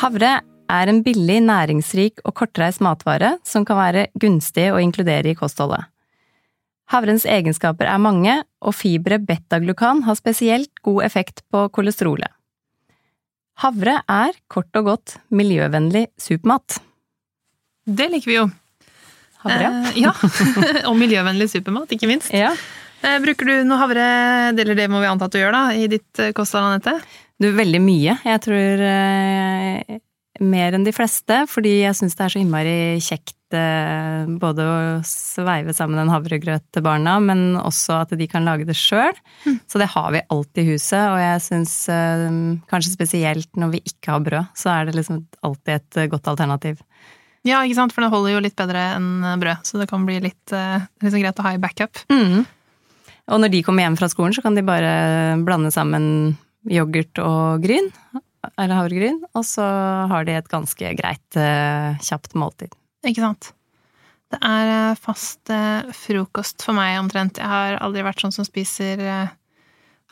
Havre er en billig, næringsrik og kortreist matvare som kan være gunstig å inkludere i kostholdet. Havrens egenskaper er mange, og fiberet betaglukan har spesielt god effekt på kolesterolet. Havre er kort og godt miljøvennlig supermat. Det liker vi jo. Havre? Eh, ja. og miljøvennlig supermat, ikke minst. Ja. Eh, bruker du noe havre, eller det må vi anta at du gjør, da, i ditt eh, kosthold, Anette? Du, veldig mye. Jeg tror eh, mer enn de fleste, fordi jeg syns det er så innmari kjekt eh, både å sveive sammen en havregrøt til barna, men også at de kan lage det sjøl. Mm. Så det har vi alltid i huset, og jeg syns eh, kanskje spesielt når vi ikke har brød, så er det liksom alltid et eh, godt alternativ. Ja, ikke sant, for det holder jo litt bedre enn brød, så det kan bli litt, eh, litt greit å ha i backup. Mm. Og når de kommer hjem fra skolen, så kan de bare blande sammen yoghurt og gryn, eller havregryn, og så har de et ganske greit, eh, kjapt måltid. Ikke sant? Det er eh, fast eh, frokost for meg omtrent. Jeg har aldri vært sånn som spiser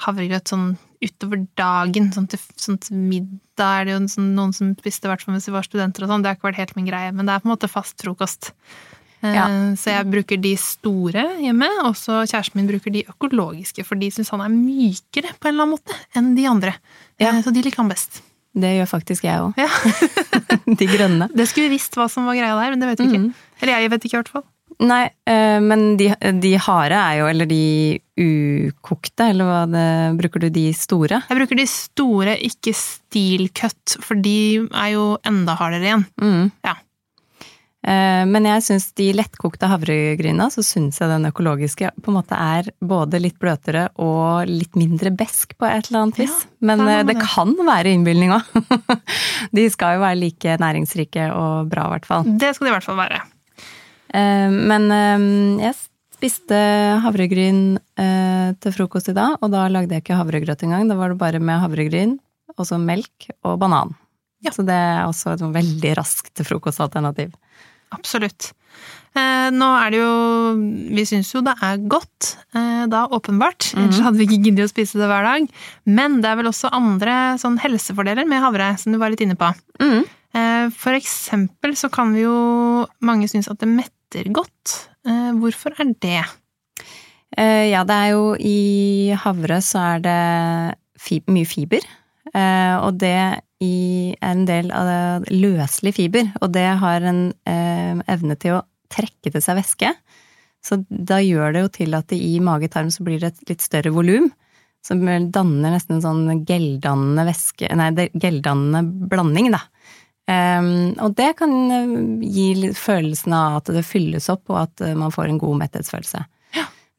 havregrøt sånn utover dagen. Sånn til, sånn til middag er det jo sånn, noen som spiste, i hvert fall hvis vi var studenter og sånn. Det har ikke vært helt min greie, men det er på en måte fast frokost. Eh, Ja. Så jeg bruker de store hjemme, og så kjæresten min bruker de økologiske, for de syns han er mykere på en eller annen måte enn de andre. Ja. Eh, Så de liker han best. Det gjør faktisk jeg òg. Ja. De grønne. Det skulle vi visst hva som var greia der, men det vet vi ikke. Mm. Eller jeg vet ikke, i hvert fall. Nei, eh, men de, de harde er jo, eller de ukokte, eller hva det Bruker du de store? Jeg bruker de store, ikke steel cut, for de er jo enda hardere igjen. Mm. Ja. Eh, Men jeg syns de lettkokte havregryna, så syns jeg den økologiske på en måte er både litt bløtere og litt mindre besk på et eller annet vis. Ja, Men det eh, det kan være innbilning òg. De skal jo være like næringsrike og bra, i hvert fall. Det skal de i hvert fall være. Eh, Men jeg spiste havregryn til frokost i dag, og da lagde jeg ikke havregrøt engang. Da var det bare med havregryn, og så melk og banan. Ja. Så det er også et veldig raskt frokostalternativ. Absolutt. Eh, nå er det jo Vi syns jo det er godt, eh, da åpenbart. Ellers hadde vi ikke giddet å spise det hver dag. Men det er vel også andre sånn helsefordeler med havre, som du var litt inne på. Mm. For eksempel så kan vi jo Mange synes at det metter godt. Hvorfor er det? Ja, det er jo i havre så er det mye fiber. Eh, og det i, en del av det løselig fiber, og det har en eh, evne til å trekke til seg væske. Så da gjør det jo til at det i mage-tarm så blir det et litt større volum. Som danner nesten en sånn geldannende væske Nei, geldannende blanding, da. Um, og det kan eh, gi følelsen av at det fylles opp, og at man får en god metthetsfølelse.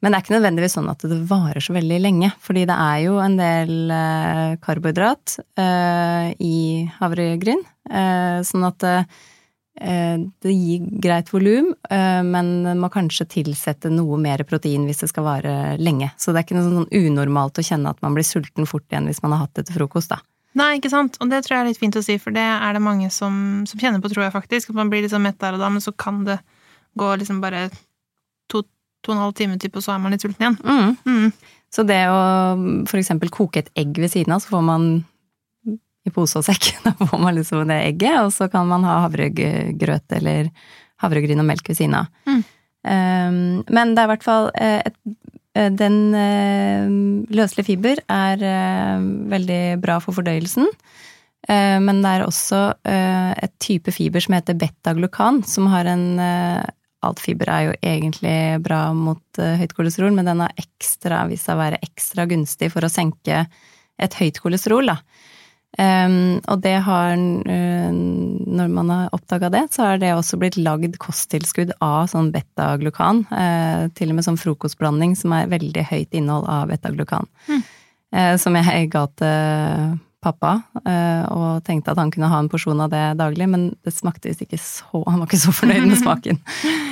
Men det er ikke nødvendigvis sånn at det varer så veldig lenge, fordi det er jo en del eh, karbohydrat eh, i havregryn. Eh, sånn at eh, det gir greit volum, eh, men må kanskje tilsette noe mer protein hvis det skal vare lenge. Så det er ikke noe sånn unormalt å kjenne at man blir sulten fort igjen hvis man har hatt det til frokost, da. Nei, ikke sant? Og det tror jeg er litt fint å si, for det er det mange som, som kjenner på, tror jeg faktisk. At man blir sånn mett der og da, men så kan det gå liksom bare to, og en halv time typ, og så er man litt sulten igjen. Mm. Mm. Så det å eksempel koke et egg ved siden av, så får man i pose og sekk, da får man liksom det egget, og så kan man ha havregrøt eller havregryn og melk ved siden av. Mm. Um, men det er i hvert fall eh, et, eh, Den eh, løselige fiber er veldig bra for fordøyelsen. Eh, Men det er også et type fiber som heter betaglukan, som har en Alt fiber er jo egentlig bra mot eh, høyt kolesterol, men den har ekstra, vist seg å være ekstra gunstig for å senke et høyt kolesterol, da. Um, og det har uh, Når man har oppdaga det, så har det også blitt lagd kosttilskudd av sånn betaglukan. Uh, til og med sånn frokostblanding som er veldig høyt innhold av betaglukan. Mm. Uh, som jeg ga til pappa eh, og tenkte at han kunne ha en porsjon av det daglig, men det smakte visst ikke så Han var ikke så fornøyd med smaken.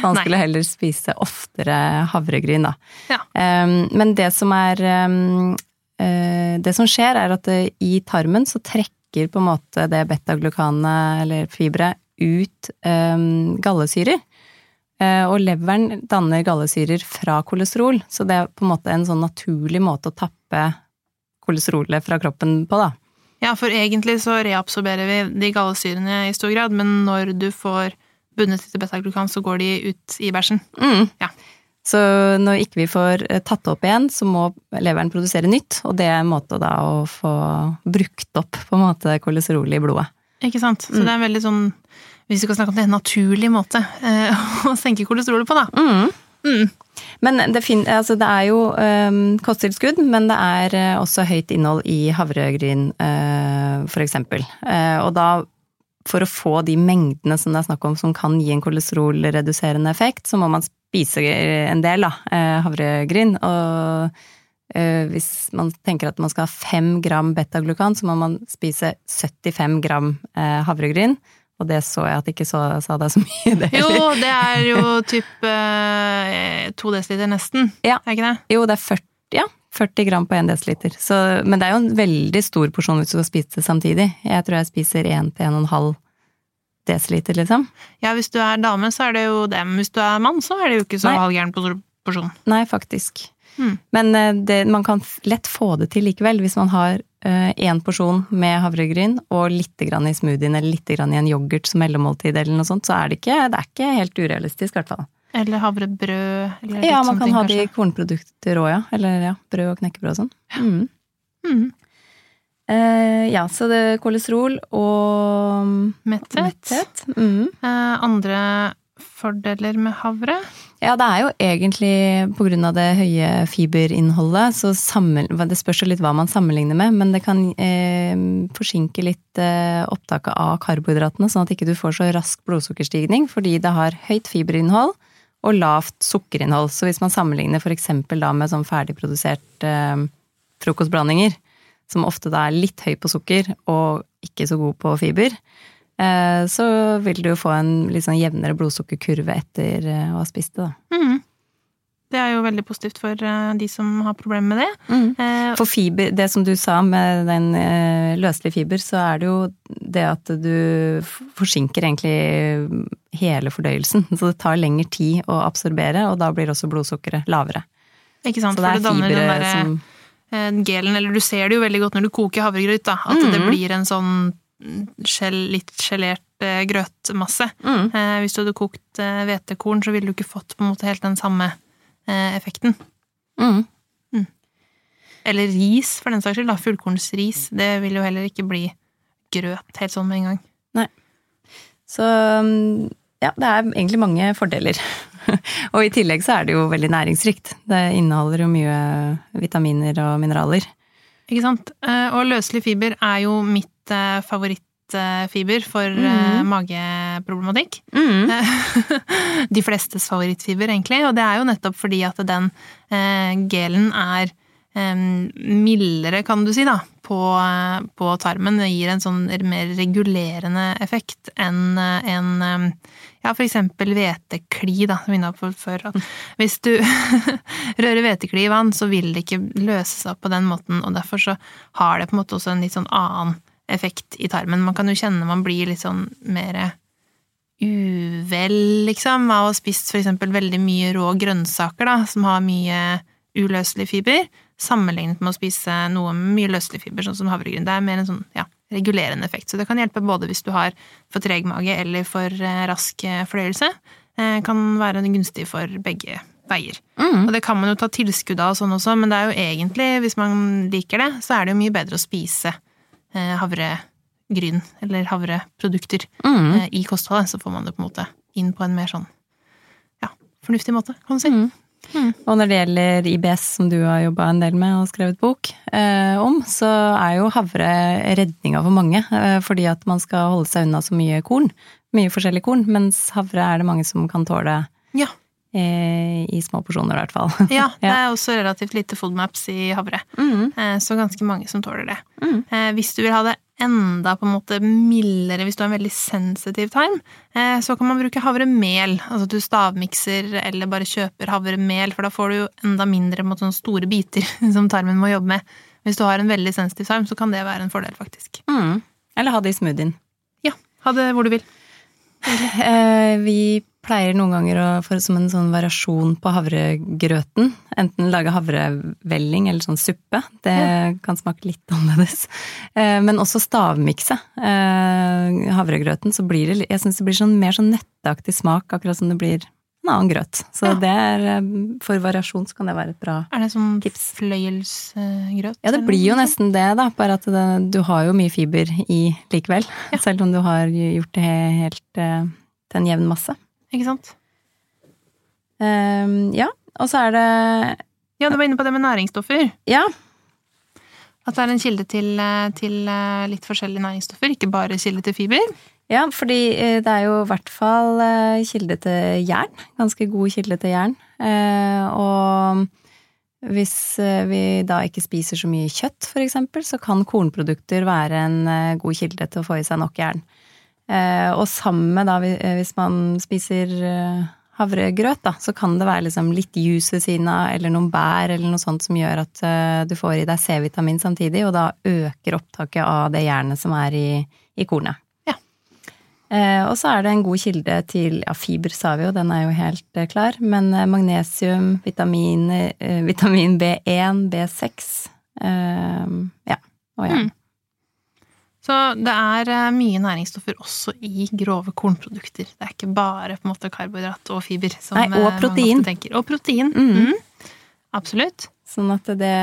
Han skulle heller spise oftere havregryn, da. Ja. Men det som er eh, Det som skjer, er at i tarmen så trekker på en måte det betaglukanet, eller fiberet, ut gallesyrer. Eh, og leveren danner gallesyrer fra kolesterol, så det er på en måte en sånn naturlig måte å tappe kolesterolet fra kroppen på, da. Ja, for egentlig så reabsorberer vi de gallesyrene i stor grad, men når du får bundet til betaglukan, så går de ut i bæsjen. Mm. Ja. Så når ikke vi får eh, tatt det opp igjen, så må leveren produsere nytt, og det er en måte da å få brukt opp på en måte kolesterolet i blodet. Ikke sant? Så Mm. det er en veldig sånn, hvis vi skal snakke om det, en naturlig måte eh, å senke kolesterolet på, da. Mm. Men det, altså det er jo um, kosttilskudd, men det er uh, også høyt innhold i havregryn, uh, for eksempel. Eh, og da, for å få de mengdene som det er snakk om som kan gi en kolesterolreduserende effekt, så må man spise en del, da, uh, havregryn. Og eh, hvis man tenker at man skal ha 5 gram betaglukan, så må man spise 75 gram eh, havregryn. Og det så jeg at ikke så, sa deg så mye, det Jo, det er jo typ eh, to desiliter nesten. Ja. Er ikke det? Jo, det er 40, ja, 40 gram på 1 desiliter. Men det er jo en veldig stor porsjon hvis du skal spise det samtidig. Jeg tror jeg spiser 1 til 1,5 desiliter, liksom. Ja, hvis du er dame, så er det jo det, men hvis du er mann, så er det jo ikke så halvgæren por- porsjon. Nei, faktisk. Mm. Men eh, det, man kan lett få det til likevel, hvis man har én porsjon med havregryn og litt grann i smoothien eller litt grann i en yoghurt som mellommåltid eller noe sånt, så er det ikke, det er ikke helt urealistisk, i hvert fall. Eller havrebrød. Eller Ja, man kan ting, ha det i kornprodukter òg, ja. Eller ja, brød og knekkebrød og sånn. Mm. Mm. Uh, ja, så det er kolesterol og Metthet. metthet. Mm. Uh, andre fordeler med havre? Ja, det er jo egentlig av det høye fiberinnholdet, så sammen, det spørs jo litt hva man sammenligner med, men det kan eh, forsinke litt eh, opptaket av karbohydratene, sånn at ikke du får så rask blodsukkerstigning, fordi det har høyt fiberinnhold og lavt sukkerinnhold. Så hvis man sammenligner eksempel da med sånn ferdigprodusert eh, frokostblandinger, som ofte da er litt høy på sukker og ikke så god på fiber, så vil du jo få en litt sånn jevnere blodsukkerkurve etter eh, å ha spist det, da. Mm. Det er jo veldig positivt for eh, de som har problemer med det. Mm. For fiber, det som du sa med den eh, løselige fiber, så er det jo det at du forsinker egentlig hele fordøyelsen. Så det tar lengre tid å absorbere, og da blir også blodsukkeret lavere. ikke sant? Så det For er det danner den der, som eh, gelen, eller du ser det jo veldig godt når du koker havregrøt, da. At det Mhm. blir en sånn litt gelert eh, grøtmasse. mm. Eh, hvis du hadde kokt eh, hvetekorn, så ville du ikke fått på en måte helt den samme effekten. Mm. Eller ris, for den saks skyld. da, Fullkornsris. Det vil jo heller ikke bli grøt helt sånn med en gang. Nei. Så mm, ja, det er egentlig mange fordeler. og i tillegg så er det jo veldig næringsrikt. Det inneholder jo mye vitaminer og mineraler. Ikke sant? Og løselig fiber er jo mitt eh, favorittfiber for Mhm. mageproblematikk. Mm. De flestes favorittfiber, egentlig. Og det er jo nettopp fordi at den eh, gelen er mildere, kan du si, da, på, på tarmen. Det gir en sånn mer regulerende effekt enn en ja, for eksempel hvetekli, da, som vi var på før. Hvis du rører hvetekli i vann, så vil det ikke løse seg opp på den måten, og derfor så har det på en måte også en litt sånn annen effekt i tarmen. Man kan jo kjenne man blir litt sånn mer uvel, liksom, av å ha spist eksempel veldig mye rå grønnsaker, da, som har mye uløselig fiber, sammenlignet med å spise noe med mye løselig fiber, sånn som havregryn. Det er mer en sånn, ja, regulerende effekt. Så det kan hjelpe både hvis du har for treg mage eller for eh, rask eh, fordøyelse. Eh, kan være gunstig for begge veier. Mm. Og det kan man jo ta tilskudd av og sånn også, men det er jo egentlig, hvis man liker det, så er det jo mye bedre å spise havregryn eller havreprodukter Mm. eh, i kostholdet. Så får man det på en måte inn på en mer sånn ja, fornuftig måte, kan du si. Mm. Og når det gjelder IBS, som du har jobba en del med og skrevet bok eh, om, så er jo havre redninga for mange. Eh, fordi at man skal holde seg unna så mye korn. Mye forskjellig korn. Mens havre er det mange som kan tåle Ja. Eh, i små porsjoner, i hvert fall. Ja, det er også relativt lite foodmaps i havre, Mm, eh, så ganske mange som tåler det. mm. Eh, Hvis du vil ha det enda på en måte mildere hvis du har en veldig sensitiv tarm, eh, så kan man bruke havremel. Altså at du stavmikser eller bare kjøper havremel, for da får du jo enda mindre mot sånne store biter som tarmen må jobbe med. Hvis du har en veldig sensitiv tarm, så kan det være en fordel, faktisk. Mm. Eller ha det i smoothien. Ja, ha det hvor du vil. Eh, vi pleier noen ganger å, for, som en sånn variasjon på havregrøten, enten lage havrevelling eller sånn suppe. Det kan smake litt annerledes. Eh, men også stavmikse eh, havregrøten, så blir det Jeg syns det blir sånn mer sånn nøtteaktig smak, akkurat som det blir en annen grøt. Så Ja. det er eh, For variasjon så kan det være et bra Er det sånn Tips. fløyelsgrøt? Ja, det blir jo nesten det, da. Bare at det, du har jo mye fiber i likevel. Selv om du har gjort det helt eh, til en jevn masse. Ikke sant? Um, ja, og så er det Ja, du var inne på det med næringsstoffer. Ja, At det er en kilde til, eh, til litt forskjellige næringsstoffer, ikke bare kilde til fiber. Ja fordi eh, det er jo i hvert fall eh, kilde til jern. Ganske god kilde til jern. Eh, og hvis vi da ikke spiser så mye kjøtt, eksempel, så kan kornprodukter være en god kilde til å få i seg nok jern. Og sammen med da, hvis man spiser havregrøt, da, så kan det være liksom litt juice ved siden av, eller noen bær, eller noe sånt som gjør at du får i deg C-vitamin samtidig, og da øker opptaket av det jernet som er i, i kornet. Eh, og så er det en god kilde til ja, fiber, sa vi jo, den er jo helt eh, klar, men eh, magnesium, vitamin, vitamin B1, B6, eh, ja, og ja. Mm. Så det er mye næringsstoffer også i grove kornprodukter. Det er ikke bare på en måte karbohydrat og fiber. Som Nei, og protein. Man ofte tenker. Og protein. Mm. Mm. Absolutt. Sånn at det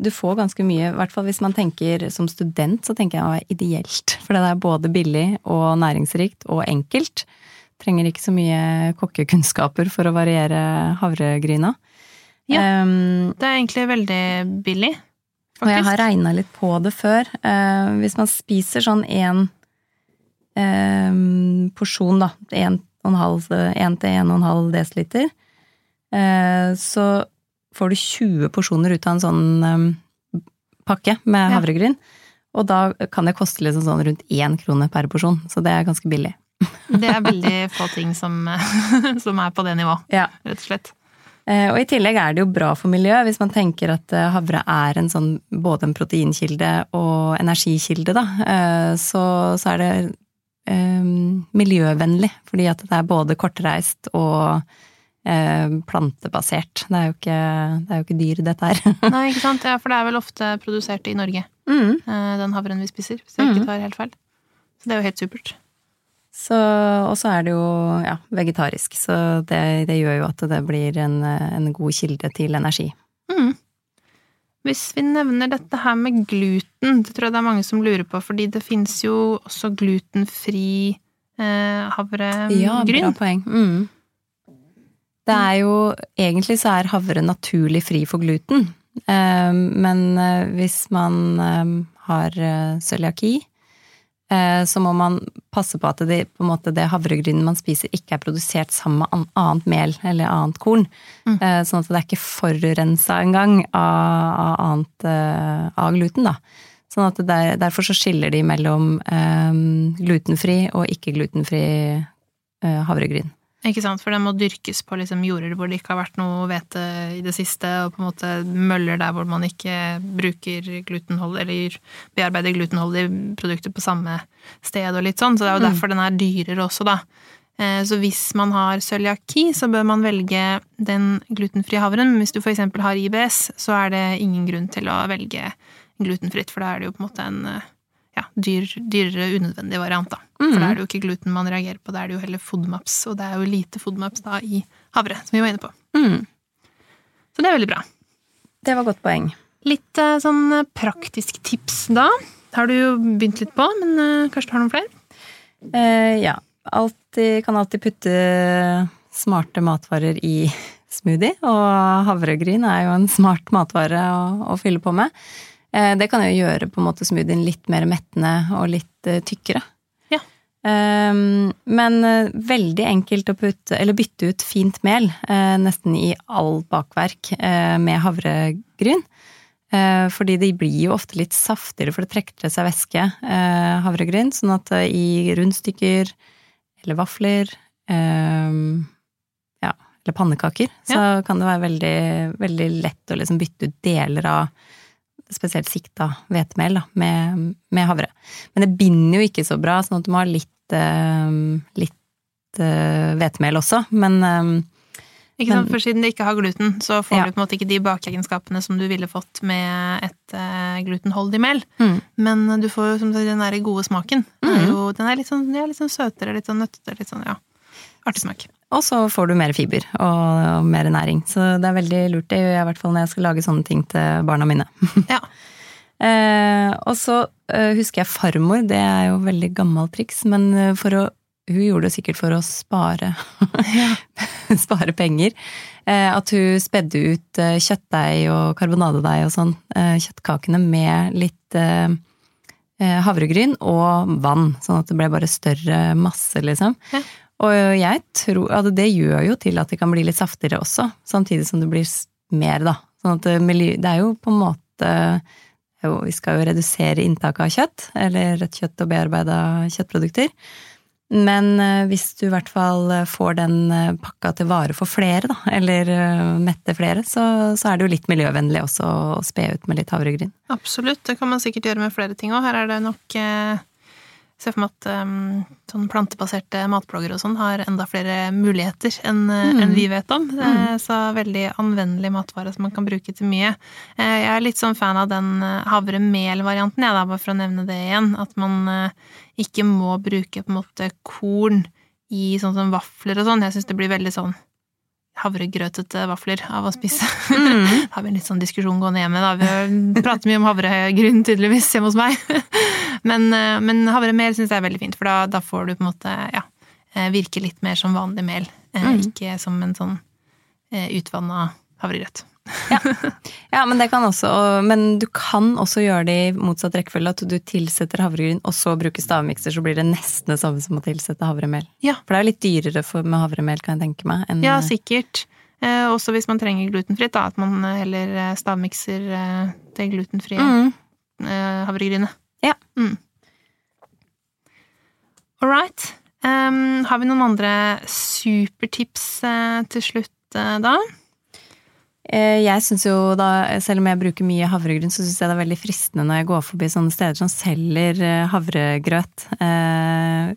Du får ganske mye, i hvert fall hvis man tenker som student, så tenker jeg det er ideelt. For det er både billig og næringsrikt og enkelt. Trenger ikke så mye kokkekunnskaper for å variere havregryna. Ja. Um, Det er egentlig veldig billig, og jeg har faktisk. regna litt på det før. Uh, hvis man spiser sånn én porsjon, da, én til en og en halv desiliter, eh, så får du 20 porsjoner ut av en sånn eh, pakke med havregryn. Og da kan det koste liksom sånn rundt én krone per porsjon, så det er ganske billig. Det er veldig få ting som, som er på det nivået, Ja. rett og slett. Eh, Og i tillegg er det jo bra for miljøet, hvis man tenker at eh, havre er en sånn både en proteinkilde og energikilde, da. Eh, Så, så er det um, miljøvennlig, fordi at det er både kortreist og plantebasert. Det er jo ikke, det er jo ikke dyr, dette her. Nei, ikke sant? Ja, for det er vel ofte produsert i Norge, Mm. eh, den havren vi spiser, hvis jeg ikke tar helt feil. Så det er jo helt supert. Så, og så er det jo ja, vegetarisk, så det, det gjør jo at det blir en, en god kilde til energi. Mm. Hvis vi nevner dette her med gluten, det tror jeg det er mange som lurer på, fordi det fins jo også glutenfri eh, havregryn. Ja, bra poeng. Mm. Det er jo Egentlig så er havre naturlig fri for gluten. Eh, Men eh, hvis man eh, har cøliaki, så må man passe på at det, på måte, det havregrynet man spiser, ikke er produsert sammen med annet mel eller annet korn. Mm. Sånn at det er ikke forurensa engang av, av annet av gluten, da. Sånn at der, derfor så skiller de mellom glutenfri og ikke-glutenfri havregryn. Ikke sant, for den må dyrkes på liksom jorder hvor det ikke har vært noe hvete i det siste, og på en måte møller der hvor man ikke bruker glutenhold, eller bearbeider glutenholdige produkter på samme sted og litt sånn, så det er jo Mm. derfor den er dyrere også, da. Eh, Så hvis man har cøliaki, så bør man velge den glutenfrie havren. Men hvis du for eksempel har IBS, så er det ingen grunn til å velge glutenfritt, for da er det jo på en måte en eh, ja, dyr, dyrere, unødvendig variant, da. For da er det jo ikke gluten man reagerer på, da er det jo heller FODMAPs, og det er jo lite FODMAPs da i havre, som vi var inne på. Mm. Så det er veldig bra. Det var godt poeng. Litt eh, sånn eh, praktisk tips da. Har du jo begynt litt på, men eh, kanskje du har noen flere? Eh, ja. Alltid, kan alltid putte smarte matvarer i smoothie, og havregryn er jo en smart matvare å, å fylle på med. Eh, det kan jo gjøre på en måte smoothien litt mer mettende og litt eh, tykkere. Ja. Um, men veldig enkelt å putte, eller bytte ut fint mel, nesten i all bakverk, med havregryn. Fordi de blir jo ofte litt saftigere, for det trekker til seg væske, havregryn. Sånn at i rundstykker eller vafler, ja, eller pannekaker, ja. så kan det være veldig, veldig lett å liksom bytte ut deler av spesielt sikta hvetemel med, med, havre. Men det binder jo ikke så bra, sånn at du må ha litt, uh, litt uh, hvetemel også. Men um, ikke sant, For siden det ikke har gluten, så får ja. du på en måte ikke de bakegenskapene som du ville fått med et glutenholdig mel. Mm. Men du får jo den der gode smaken. Mm. Er jo, den er litt sånn, ja, litt sånn søtere, litt sånn nøttete, litt sånn ja, artig smak. Og så får du mer fiber og, mer næring. Så det er veldig lurt. Det gjør jeg i hvert fall når jeg skal lage sånne ting til barna mine. Ja. eh, og så eh, husker jeg farmor, det er jo veldig gammelt triks, men eh, for å hun gjorde det sikkert for å spare, spare penger. Eh, at hun spedde ut eh, kjøttdeig og karbonadedeig og sånn, eh, kjøttkakene med litt eh, havregryn og vann. Sånn at det ble bare større masse, liksom. Ja. Og jeg tror at det gjør jo til at det kan bli litt saftigere også, samtidig som det blir mer, da. Sånn at det er jo på en måte Vi skal jo redusere inntaket av kjøtt, eller rødt kjøtt og bearbeida kjøttprodukter. Men eh, hvis du i hvert fall får den eh, pakka til vare for flere, da, eller eh, mette flere, så, så er det jo litt miljøvennlig også å spe ut med litt havregryn. Absolutt, det kan man sikkert gjøre med flere ting òg. Her er det nok ser for meg at um, sånn plantebaserte matblogger og sånn har enda flere muligheter enn eh, mm. en vi vet om. Mm. Så veldig anvendelig matvare som man kan bruke til mye. Eh, jeg er litt sånn fan av den havremel-varianten, jeg da, bare for å nevne det igjen. At man ikke må bruke på en måte korn i sånn som vafler og sånn. Jeg syns det blir veldig sånn havregrøtete vafler av å spise. Mm. har vi en litt sånn diskusjon gående hjemme, da. Vi prater mye om havregryn, tydeligvis, hjemme hos meg. men, eh, men havremel syns jeg er veldig fint, for da, da, får du på en måte ja, eh, virke litt mer som vanlig mel. Eh, mm. Ikke som en sånn utvanna havregrøt. ja. ja, men det kan også Men du kan også gjøre det i motsatt rekkefølge. At du tilsetter havregryn, og så bruker stavmikser, så blir det nesten det samme som å tilsette havremel. Ja. For det er jo litt dyrere for, med havremel, kan jeg tenke meg. Enn, ja, sikkert. Eh, også hvis man trenger glutenfritt, da. At man heller stavmikser eh, det glutenfrie mm. eh, havregrynet. Ja. Mm. All right. Um, har vi noen andre supertips uh, til slutt uh, da? Eh, jeg synes jo da, Selv om jeg bruker mye havregryn, så syns jeg det er veldig fristende når jeg går forbi sånne steder som selger havregrøt eh,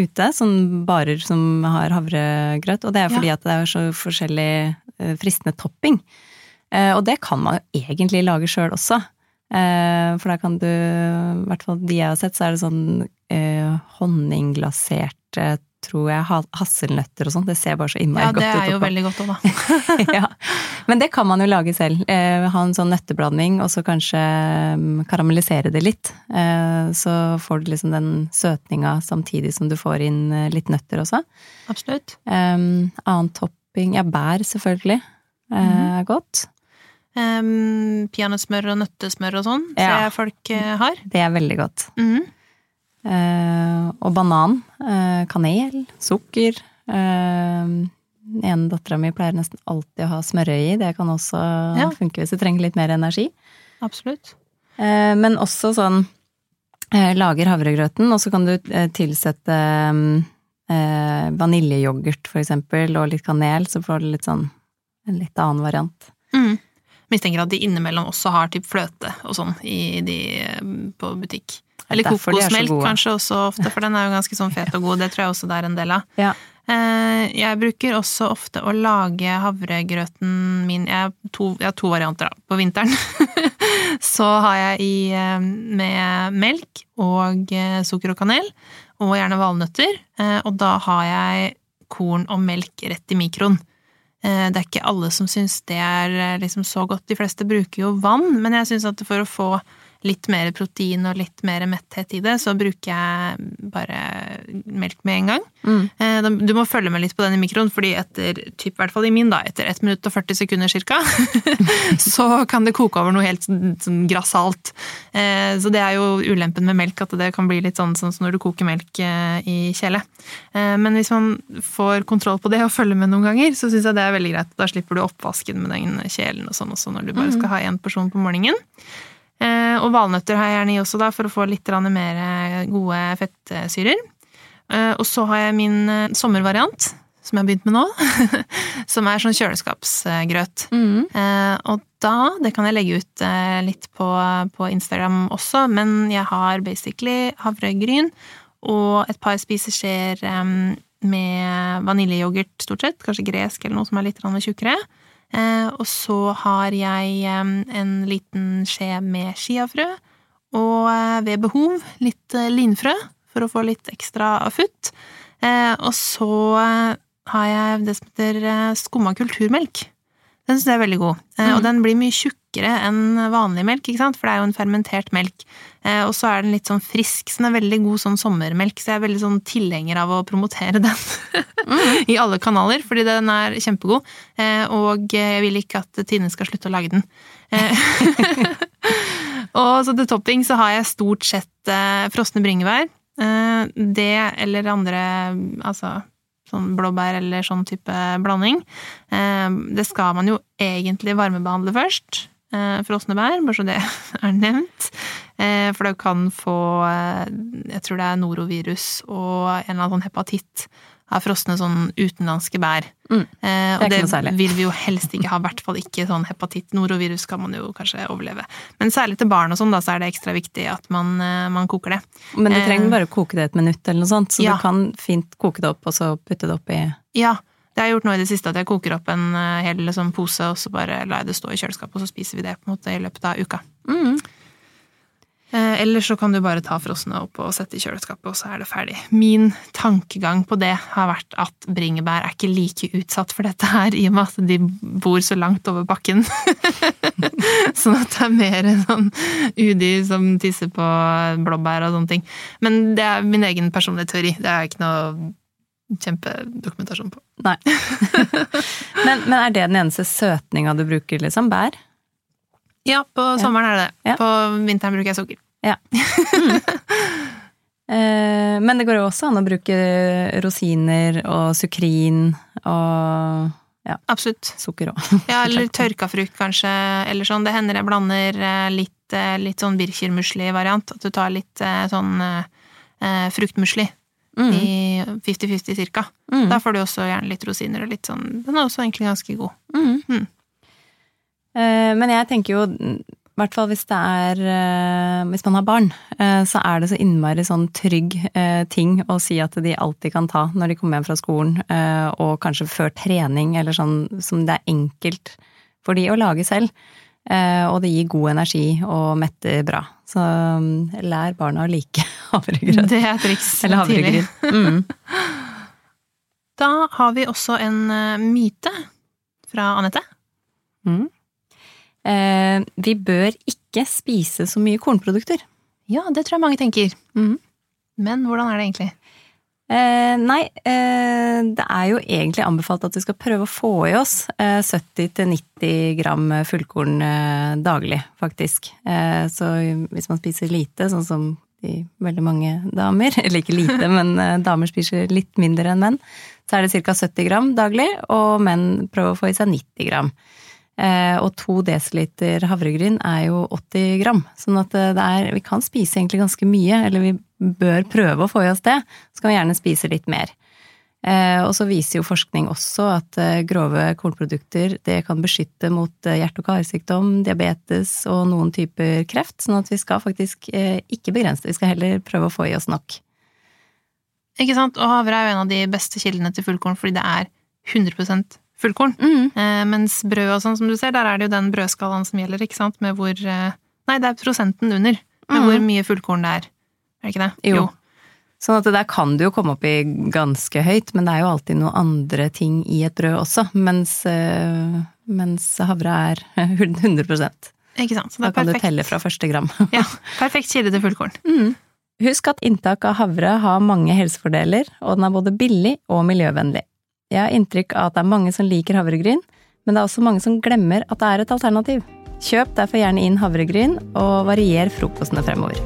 ute. Sånne barer som har havregrøt. Og det er fordi ja. at det er så forskjellig fristende topping. Eh, og det kan man jo egentlig lage sjøl også. Eh, for da kan du, i hvert fall de jeg har sett, så er det sånn honningglasert tror jeg, hasselnøtter og sånt. Det ser bare så innmari ja, godt ut. Ja, det er jo veldig godt òg, da. ja. Men det kan man jo lage selv. Eh, ha en sånn nøtteblanding, og så kanskje mm, karamellisere det litt. Eh, så får du liksom den søtninga samtidig som du får inn eh, litt nøtter også. Absolutt. Um, annen topping Ja, bær selvfølgelig er mm -hmm. godt. Um, Peanøttsmør og nøttesmør og sånn, ja. ser jeg folk har. Det er veldig godt. Mm. Eh, og banan. Uh, kanel. Sukker. Uh, ene dattera mi pleier nesten alltid å ha smørøye i. Det kan også ja. funke hvis du trenger litt mer energi. Absolutt. men også sånn Lager havregrøten, og så kan du tilsette vaniljeyoghurt, for eksempel, og litt kanel, så får du litt sånn en litt annen variant. Mm. Mistenker at de innimellom også har typ fløte og sånn i de på butikk. Eller kokosmelk kanskje også ofte, for den er jo ganske sånn fet og god. Det tror jeg også det er en del av. Ja. Eh, jeg bruker også ofte å lage havregrøten min Jeg har to, jeg har to varianter, da. På vinteren så har jeg i eh, med melk og eh, sukker og kanel, og gjerne valnøtter. Og da har jeg korn og melk rett i mikroen. Det er ikke alle som syns det er liksom så godt. De fleste bruker jo vann, men jeg syns at for å få litt mer protein og litt mer metthet i det, så bruker jeg bare melk med en gang. Mm. Eh, Du må følge med litt på den i mikroen, fordi etter typ, i hvert fall i min da, etter 1 minutt og 40 sekunder cirka, så kan det koke over noe helt sånn, sånn grassat. Eh, Så det er jo ulempen med melk, at det kan bli litt sånn, sånn som når du koker melk eh, i kjele. Men hvis man får kontroll på det og følger med noen ganger, så syns jeg det er veldig greit. Da slipper du oppvasken med den kjelen og sånn også, når du bare skal ha én porsjon på morgenen. Eh, Og valnøtter har jeg gjerne i også, da, for å få litt mer eh, gode fettsyrer. Eh, Og så har jeg min sommervariant, som jeg har begynt med nå, som er sånn kjøleskapsgrøt. Mm. Eh, Og da, det kan jeg legge ut litt på, på Instagram også, men jeg har basically havregryn og et par spiseskjeer med vaniljeyoghurt, stort sett, kanskje gresk eller noe som er litt tjukkere. Eh, Og så har jeg eh, en liten skje med chiafrø, og eh, ved behov litt eh, linfrø, for å få litt ekstra futt. Eh, Og så eh, har jeg det som heter eh, skumma kulturmelk. Den syns jeg er veldig god. Mm. Og den blir mye tjukkere enn vanlig melk, ikke sant? for det er jo en fermentert melk. Eh, Og så er den litt sånn frisk, så den er veldig god sånn sommermelk, så jeg er veldig sånn tilhenger av å promotere den i alle kanaler, fordi den er kjempegod. Eh, Og jeg vil ikke at Tine skal slutte å lage den. Eh, Og så til topping så har jeg stort sett eh, frosne bringebær. Eh, det eller andre altså sånn blåbær eller sånn type blanding. Eh, det skal man jo egentlig varmebehandle først. Eh, frosne bær, bare så det er nevnt. Eh, for det kan få eh, Jeg tror det er norovirus og en eller annen sånn hepatitt av frosne sånn utenlandske bær. Mm. Eh, og Det det, vil vi jo helst ikke ha, i hvert fall ikke sånn hepatitt. Norovirus kan man jo kanskje overleve. Men særlig til barn og sånn, da, så er det ekstra viktig at man, eh, man koker det. Men du Eh. trenger bare å koke det et minutt, eller noe sånt, så Ja. du kan fint koke det opp, og så putte det oppi Ja, det har jeg gjort nå i det siste, at jeg koker opp en eh, hel liksom, pose, og så bare lar jeg det stå i kjøleskapet, og så spiser vi det på en måte i løpet av uka. mm. Eh, Eller så kan du bare ta frosne opp og sette i kjøleskapet, og så er det ferdig. Min tankegang på det har vært at bringebær er ikke like utsatt for dette her, i og med at de bor så langt over bakken. sånn at det er mer sånn udyr som tisser på blåbær og sånne ting. Men det er min egen personlige teori. Det er ikke noe kjempedokumentasjon på. Nei. men, men er det den eneste søtninga du bruker, liksom? Bær? Ja, på sommeren er det det. Ja. På vinteren bruker jeg sukker. Eh, men det går jo også an å bruke rosiner og sukrin og Absolutt. sukker òg. Ja, eller tørka frukt, kanskje. Eller sånn. Det hender jeg blander eh, litt, eh, litt sånn birkirmusli-variant. At du tar litt sånn eh, fruktmusli Mm. i 50-50 cirka. Mm. Da får du også gjerne litt rosiner og litt sånn Den er også egentlig ganske god. Mm. Mm. Eh, Men jeg tenker jo, i hvert fall hvis det er eh, Hvis man har barn, eh, så er det så innmari sånn trygg eh, ting å si at de alltid kan ta når de kommer hjem fra skolen, eh, og kanskje før trening, eller sånn som det er enkelt for de å lage selv. Eh, Og det gir god energi og metter bra. Så mm, lær barna å like havregrøt. Det er triks. Eller havregryn. Mm. Da har vi også en eh, myte fra Anette. Mm. Eh, vi bør ikke spise så mye kornprodukter. Ja, det tror jeg mange tenker. Mm. Men hvordan er det egentlig? Eh, nei, eh, det er jo egentlig anbefalt at vi skal prøve å få i oss eh, 70-90 gram fullkorn eh, daglig, faktisk. Eh, så hvis man spiser lite, sånn som de veldig mange damer, eller ikke lite, men eh, damer spiser litt mindre enn menn, så er det ca. 70 gram daglig, og menn prøver å få i seg 90 gram. Eh, og to desiliter havregryn er jo 80 gram, sånn at eh, det er, vi kan spise egentlig ganske mye, eller vi bør prøve å få i oss det. Så kan vi gjerne spise litt mer. Eh, og så viser jo forskning også at eh, grove kornprodukter det kan beskytte mot eh, hjerte- og karsykdom, diabetes og noen typer kreft, sånn at vi skal faktisk ikke begrense det, vi skal heller prøve å få i oss nok. Ikke sant? Og havre er jo en av de beste kildene til fullkorn, fordi det er 100 fullkorn. Eh, mens brød og sånn, som du ser, der er det jo den brødskalaen som gjelder, ikke sant, med hvor Nei, det er prosenten under, med mm. hvor mye fullkorn det er. Er det ikke det? Jo. Sånn at det der kan du jo komme opp i ganske høyt, men det er jo alltid noen andre ting i et brød også, mens, eh, mens havre er 100% Ikke sant? Så det Da kan kan du telle fra første gram. Ja, perfekt kilde til fullkorn. Mm. Husk at inntak av havre har mange helsefordeler, og den er både billig og miljøvennlig. Jeg har inntrykk av at det er mange som liker havregryn, men det er også mange som glemmer at det er et alternativ. Kjøp derfor gjerne inn havregryn, og varier frokostene fremover.